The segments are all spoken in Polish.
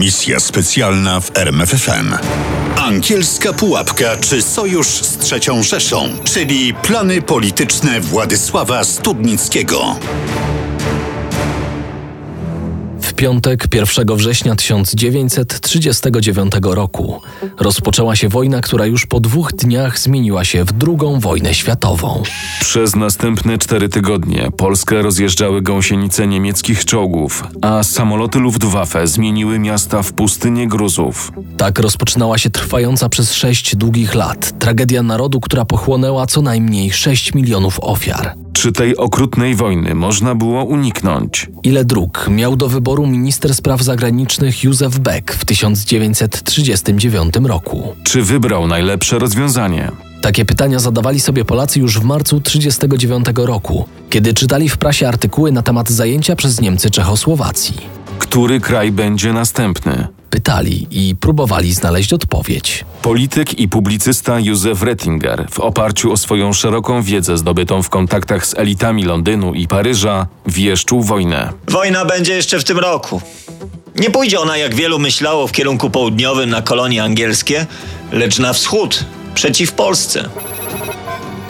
Misja specjalna w RMFFM. Angielska pułapka czy sojusz z trzecią Rzeszą, czyli plany polityczne Władysława Studnickiego. Piątek 1 września 1939 roku rozpoczęła się wojna, która już po dwóch dniach zmieniła się w drugą wojnę światową. Przez następne cztery tygodnie Polskę rozjeżdżały gąsienice niemieckich czołgów, a samoloty Luftwaffe zmieniły miasta w pustynię gruzów. Tak rozpoczynała się trwająca przez sześć długich lat tragedia narodu, która pochłonęła co najmniej 6 milionów ofiar. Czy tej okrutnej wojny można było uniknąć? Ile dróg miał do wyboru minister spraw zagranicznych Józef Beck w 1939 roku? Czy wybrał najlepsze rozwiązanie? Takie pytania zadawali sobie Polacy już w marcu 1939 roku, kiedy czytali w prasie artykuły na temat zajęcia przez Niemcy Czechosłowacji. Który kraj będzie następny? Pytali i próbowali znaleźć odpowiedź. Polityk i publicysta Józef Rettinger, w oparciu o swoją szeroką wiedzę zdobytą w kontaktach z elitami Londynu i Paryża, wieszczył wojnę. Wojna będzie jeszcze w tym roku. Nie pójdzie ona, jak wielu myślało, w kierunku południowym na kolonie angielskie, lecz na wschód, przeciw Polsce.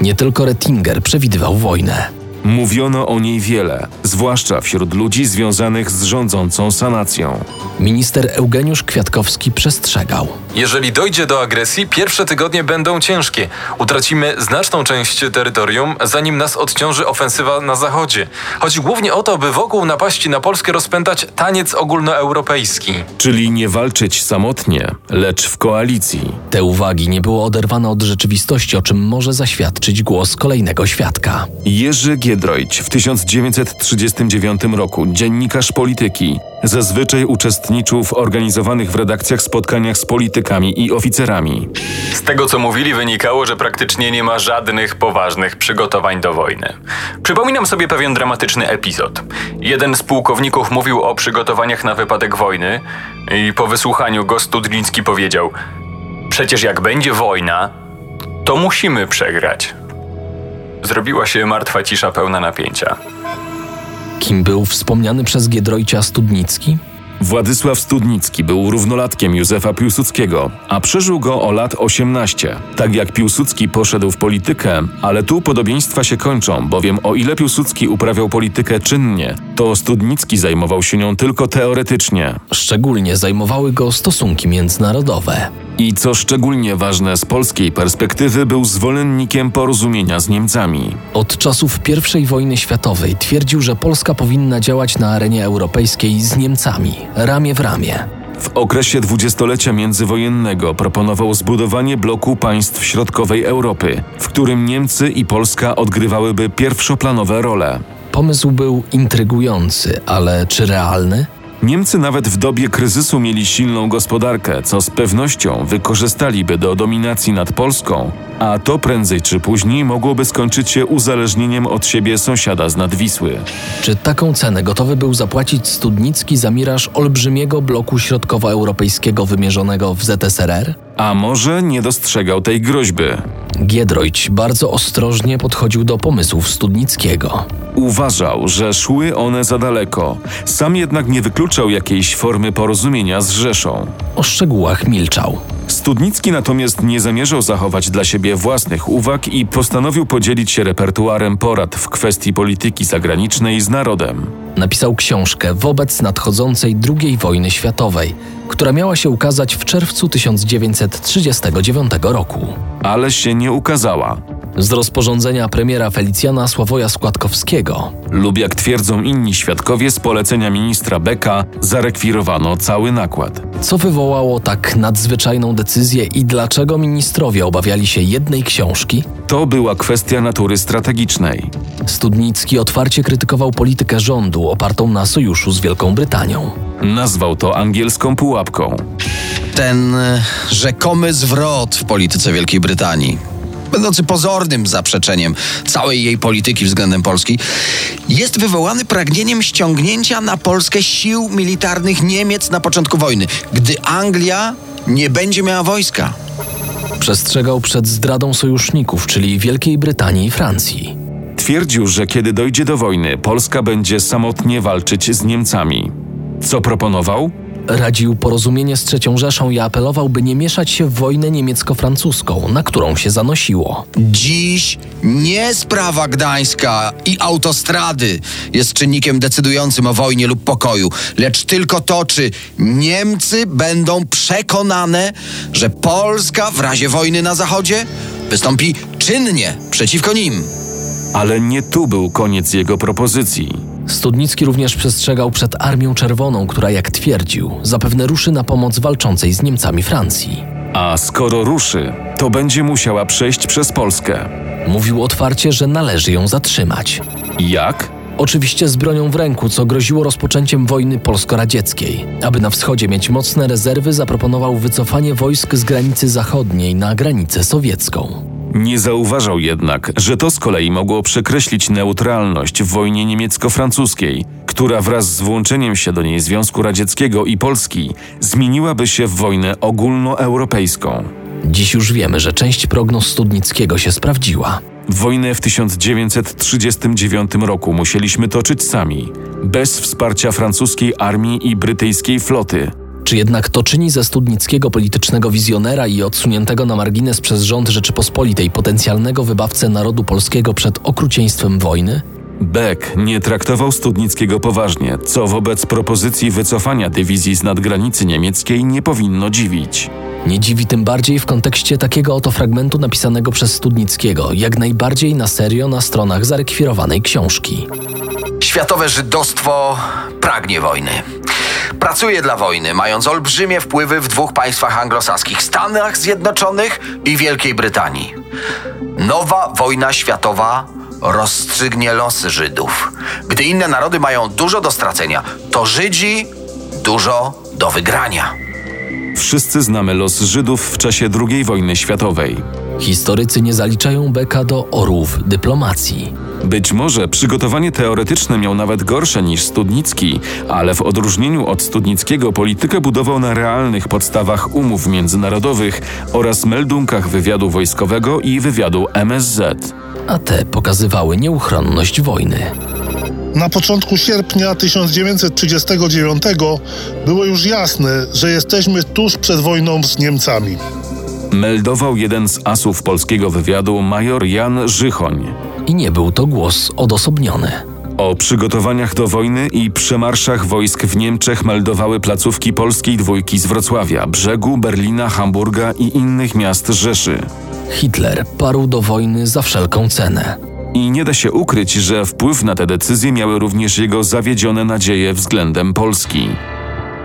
Nie tylko Rettinger przewidywał wojnę. Mówiono o niej wiele, zwłaszcza wśród ludzi związanych z rządzącą sanacją. Minister Eugeniusz Kwiatkowski przestrzegał. Jeżeli dojdzie do agresji, pierwsze tygodnie będą ciężkie. Utracimy znaczną część terytorium, zanim nas odciąży ofensywa na zachodzie. Chodzi głównie o to, by wokół napaści na Polskę rozpętać taniec ogólnoeuropejski. Czyli nie walczyć samotnie, lecz w koalicji. Te uwagi nie było oderwane od rzeczywistości, o czym może zaświadczyć głos kolejnego świadka. Jerzy Giedroyć w 1939 roku, dziennikarz polityki, zazwyczaj uczestniczył w organizowanych w redakcjach spotkaniach z politykami i oficerami. Z tego co mówili wynikało, że praktycznie nie ma żadnych poważnych przygotowań do wojny. Przypominam sobie pewien dramatyczny epizod. Jeden z pułkowników mówił o przygotowaniach na wypadek wojny i po wysłuchaniu go Studnicki powiedział: Przecież jak będzie wojna, to musimy przegrać. Zrobiła się martwa cisza pełna napięcia. Kim był wspomniany przez Giedroycia Studnicki? Władysław Studnicki był równolatkiem Józefa Piłsudskiego, a przeżył go o lat 18. Tak jak Piłsudski poszedł w politykę, ale tu podobieństwa się kończą, bowiem o ile Piłsudski uprawiał politykę czynnie, to Studnicki zajmował się nią tylko teoretycznie. Szczególnie zajmowały go stosunki międzynarodowe. I co szczególnie ważne z polskiej perspektywy, był zwolennikiem porozumienia z Niemcami. Od czasów I wojny światowej twierdził, że Polska powinna działać na arenie europejskiej z Niemcami, ramię w ramię. W okresie dwudziestolecia międzywojennego proponował zbudowanie bloku państw środkowej Europy, w którym Niemcy i Polska odgrywałyby pierwszoplanowe role. Pomysł był intrygujący, ale czy realny? Niemcy nawet w dobie kryzysu mieli silną gospodarkę, co z pewnością wykorzystaliby do dominacji nad Polską, a to prędzej czy później mogłoby skończyć się uzależnieniem od siebie sąsiada z nadwisły. Czy taką cenę gotowy był zapłacić Studnicki za miraż olbrzymiego bloku środkowoeuropejskiego wymierzonego w ZSRR? A może nie dostrzegał tej groźby? Giedroyć bardzo ostrożnie podchodził do pomysłów Studnickiego. Uważał, że szły one za daleko. Sam jednak nie wykluczał jakiejś formy porozumienia z Rzeszą. O szczegółach milczał. Studnicki natomiast nie zamierzał zachować dla siebie własnych uwag i postanowił podzielić się repertuarem porad w kwestii polityki zagranicznej z narodem. Napisał książkę wobec nadchodzącej II wojny światowej, która miała się ukazać w czerwcu 1939 roku. Ale się nie ukazała. Z rozporządzenia premiera Felicjana Sławoja Składkowskiego Lub jak twierdzą inni świadkowie z polecenia ministra Beka, zarekwirowano cały nakład. Co wywołało tak nadzwyczajną decyzję i dlaczego ministrowie obawiali się jednej książki? To była kwestia natury strategicznej. Studnicki otwarcie krytykował politykę rządu opartą na sojuszu z Wielką Brytanią. Nazwał to angielską pułapką. Ten e, rzekomy zwrot w polityce Wielkiej Brytanii, będący pozornym zaprzeczeniem całej jej polityki względem Polski, jest wywołany pragnieniem ściągnięcia na Polskę sił militarnych Niemiec na początku wojny, gdy Anglia nie będzie miała wojska. Przestrzegał przed zdradą sojuszników, czyli Wielkiej Brytanii i Francji. Twierdził, że kiedy dojdzie do wojny, Polska będzie samotnie walczyć z Niemcami. Co proponował? Radził porozumienie z III Rzeszą i apelował, by nie mieszać się w wojnę niemiecko-francuską, na którą się zanosiło. Dziś nie sprawa Gdańska i autostrady jest czynnikiem decydującym o wojnie lub pokoju, lecz tylko to, czy Niemcy będą przekonane, że Polska w razie wojny na Zachodzie wystąpi czynnie przeciwko nim. Ale nie tu był koniec jego propozycji. Studnicki również przestrzegał przed Armią Czerwoną, która, jak twierdził, zapewne ruszy na pomoc walczącej z Niemcami Francji. A skoro ruszy, to będzie musiała przejść przez Polskę. Mówił otwarcie, że należy ją zatrzymać. Jak? Oczywiście z bronią w ręku, co groziło rozpoczęciem wojny polsko-radzieckiej. Aby na wschodzie mieć mocne rezerwy, zaproponował wycofanie wojsk z granicy zachodniej na granicę sowiecką. Nie zauważał jednak, że to z kolei mogło przekreślić neutralność w wojnie niemiecko-francuskiej, która wraz z włączeniem się do niej Związku Radzieckiego i Polski zmieniłaby się w wojnę ogólnoeuropejską. Dziś już wiemy, że część prognoz Studnickiego się sprawdziła. Wojnę w 1939 roku musieliśmy toczyć sami, bez wsparcia francuskiej armii i brytyjskiej floty. Czy jednak to czyni ze Studnickiego politycznego wizjonera i odsuniętego na margines przez rząd Rzeczypospolitej potencjalnego wybawcę narodu polskiego przed okrucieństwem wojny? Beck nie traktował Studnickiego poważnie, co wobec propozycji wycofania dywizji z nadgranicy niemieckiej nie powinno dziwić. Nie dziwi tym bardziej w kontekście takiego oto fragmentu napisanego przez Studnickiego, jak najbardziej na serio na stronach zarekwirowanej książki. Światowe żydostwo pragnie wojny. Pracuje dla wojny, mając olbrzymie wpływy w dwóch państwach anglosaskich Stanach Zjednoczonych i Wielkiej Brytanii. Nowa wojna światowa rozstrzygnie losy Żydów. Gdy inne narody mają dużo do stracenia, to Żydzi dużo do wygrania. Wszyscy znamy los Żydów w czasie II wojny światowej. Historycy nie zaliczają Beka do orłów dyplomacji. Być może przygotowanie teoretyczne miał nawet gorsze niż Studnicki, ale w odróżnieniu od Studnickiego politykę budował na realnych podstawach umów międzynarodowych oraz meldunkach wywiadu wojskowego i wywiadu MSZ. A te pokazywały nieuchronność wojny. Na początku sierpnia 1939 było już jasne, że jesteśmy tuż przed wojną z Niemcami. Meldował jeden z asów polskiego wywiadu major Jan Żychoń. I nie był to głos odosobniony. O przygotowaniach do wojny i przemarszach wojsk w Niemczech meldowały placówki polskiej dwójki z Wrocławia, Brzegu, Berlina, Hamburga i innych miast Rzeszy. Hitler parł do wojny za wszelką cenę. I nie da się ukryć, że wpływ na te decyzje miały również jego zawiedzione nadzieje względem Polski.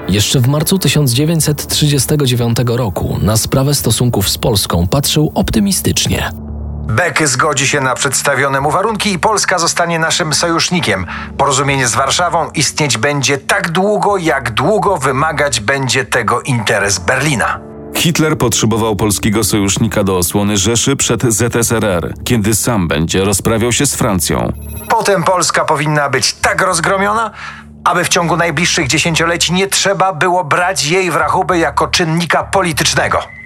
Jeszcze w marcu 1939 roku na sprawę stosunków z Polską patrzył optymistycznie. Beck zgodzi się na przedstawione mu warunki i Polska zostanie naszym sojusznikiem. Porozumienie z Warszawą istnieć będzie tak długo, jak długo wymagać będzie tego interes Berlina. Hitler potrzebował polskiego sojusznika do osłony Rzeszy przed ZSRR, kiedy sam będzie rozprawiał się z Francją. Potem Polska powinna być tak rozgromiona, aby w ciągu najbliższych dziesięcioleci nie trzeba było brać jej w rachubę jako czynnika politycznego.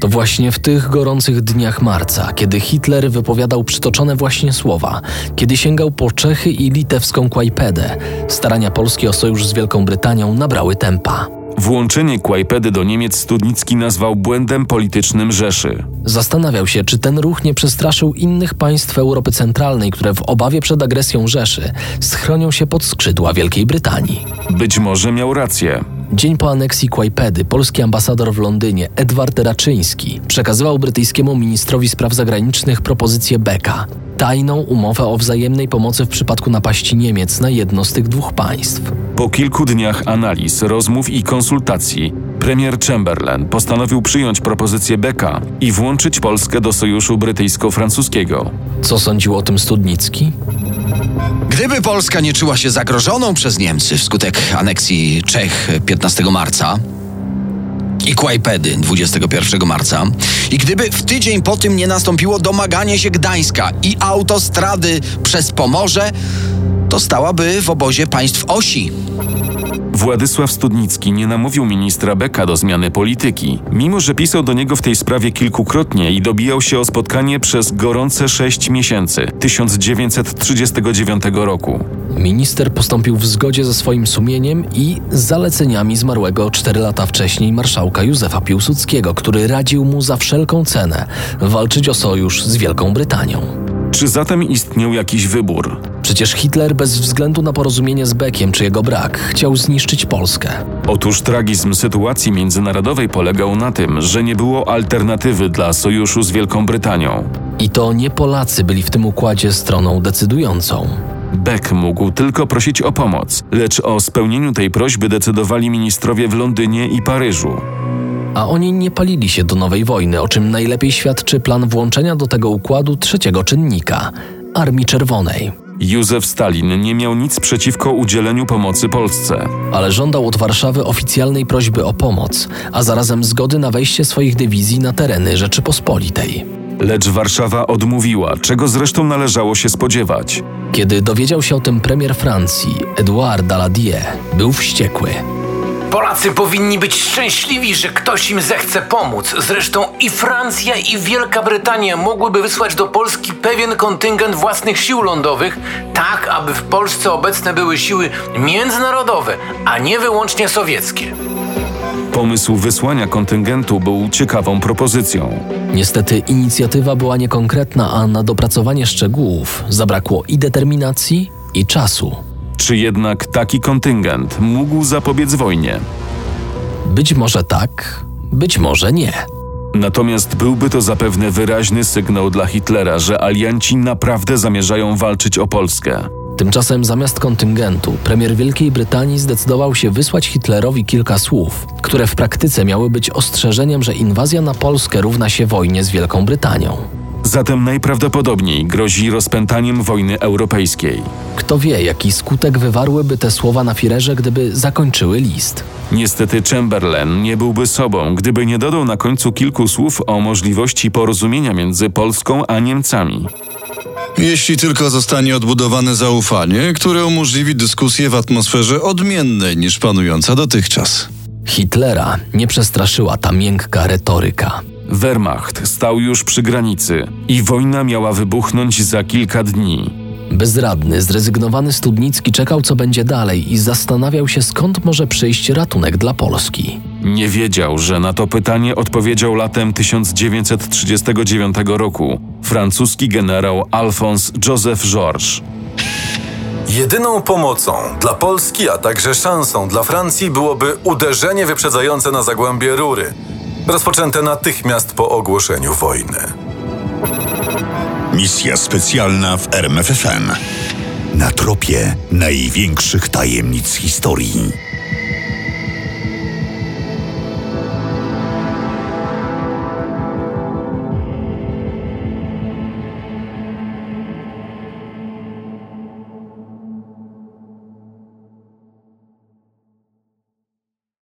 To właśnie w tych gorących dniach marca, kiedy Hitler wypowiadał przytoczone właśnie słowa, kiedy sięgał po Czechy i litewską Kłajpedę, starania Polski o sojusz z Wielką Brytanią nabrały tempa. Włączenie Kłajpedy do Niemiec Studnicki nazwał błędem politycznym Rzeszy. Zastanawiał się, czy ten ruch nie przestraszył innych państw Europy Centralnej, które w obawie przed agresją Rzeszy schronią się pod skrzydła Wielkiej Brytanii. Być może miał rację. Dzień po aneksji Kłajpedy polski ambasador w Londynie Edward Raczyński przekazywał brytyjskiemu ministrowi spraw zagranicznych propozycję Becka, tajną umowę o wzajemnej pomocy w przypadku napaści Niemiec na jedno z tych dwóch państw. Po kilku dniach analiz, rozmów i konsultacji, premier Chamberlain postanowił przyjąć propozycję Becka i włączyć Polskę do sojuszu brytyjsko-francuskiego. Co sądził o tym Studnicki? Gdyby Polska nie czuła się zagrożoną przez Niemcy wskutek aneksji Czech 15 marca i Kłajpedy 21 marca i gdyby w tydzień po tym nie nastąpiło domaganie się Gdańska i autostrady przez Pomorze, to stałaby w obozie państw osi. Władysław Studnicki nie namówił ministra Becka do zmiany polityki, mimo że pisał do niego w tej sprawie kilkukrotnie i dobijał się o spotkanie przez gorące sześć miesięcy 1939 roku. Minister postąpił w zgodzie ze swoim sumieniem i zaleceniami zmarłego cztery lata wcześniej marszałka Józefa Piłsudskiego, który radził mu za wszelką cenę walczyć o sojusz z Wielką Brytanią. Czy zatem istniał jakiś wybór? Przecież Hitler bez względu na porozumienie z Beckiem czy jego brak chciał zniszczyć Polskę. Otóż tragizm sytuacji międzynarodowej polegał na tym, że nie było alternatywy dla sojuszu z Wielką Brytanią. I to nie Polacy byli w tym układzie stroną decydującą. Beck mógł tylko prosić o pomoc, lecz o spełnieniu tej prośby decydowali ministrowie w Londynie i Paryżu. A oni nie palili się do nowej wojny, o czym najlepiej świadczy plan włączenia do tego układu trzeciego czynnika Armii Czerwonej. Józef Stalin nie miał nic przeciwko udzieleniu pomocy Polsce. ale żądał od Warszawy oficjalnej prośby o pomoc, a zarazem zgody na wejście swoich dywizji na tereny Rzeczypospolitej. Lecz Warszawa odmówiła, czego zresztą należało się spodziewać. Kiedy dowiedział się o tym premier Francji, Edouard Daladier, był wściekły. Polacy powinni być szczęśliwi, że ktoś im zechce pomóc. Zresztą i Francja, i Wielka Brytania mogłyby wysłać do Polski pewien kontyngent własnych sił lądowych, tak aby w Polsce obecne były siły międzynarodowe, a nie wyłącznie sowieckie. Pomysł wysłania kontyngentu był ciekawą propozycją. Niestety inicjatywa była niekonkretna, a na dopracowanie szczegółów zabrakło i determinacji, i czasu. Czy jednak taki kontyngent mógł zapobiec wojnie? Być może tak, być może nie. Natomiast byłby to zapewne wyraźny sygnał dla Hitlera, że alianci naprawdę zamierzają walczyć o Polskę. Tymczasem zamiast kontyngentu, premier Wielkiej Brytanii zdecydował się wysłać Hitlerowi kilka słów, które w praktyce miały być ostrzeżeniem, że inwazja na Polskę równa się wojnie z Wielką Brytanią. Zatem najprawdopodobniej grozi rozpętaniem wojny europejskiej. Kto wie, jaki skutek wywarłyby te słowa na Firerze, gdyby zakończyły list. Niestety Chamberlain nie byłby sobą, gdyby nie dodał na końcu kilku słów o możliwości porozumienia między Polską a Niemcami. Jeśli tylko zostanie odbudowane zaufanie, które umożliwi dyskusję w atmosferze odmiennej niż panująca dotychczas. Hitlera nie przestraszyła ta miękka retoryka. Wehrmacht stał już przy granicy i wojna miała wybuchnąć za kilka dni. Bezradny, zrezygnowany Studnicki czekał, co będzie dalej i zastanawiał się, skąd może przyjść ratunek dla Polski. Nie wiedział, że na to pytanie odpowiedział latem 1939 roku francuski generał Alphonse Joseph Georges. Jedyną pomocą dla Polski, a także szansą dla Francji byłoby uderzenie wyprzedzające na zagłębie rury, rozpoczęte natychmiast po ogłoszeniu wojny. Misja specjalna w RMFFM. Na tropie największych tajemnic historii.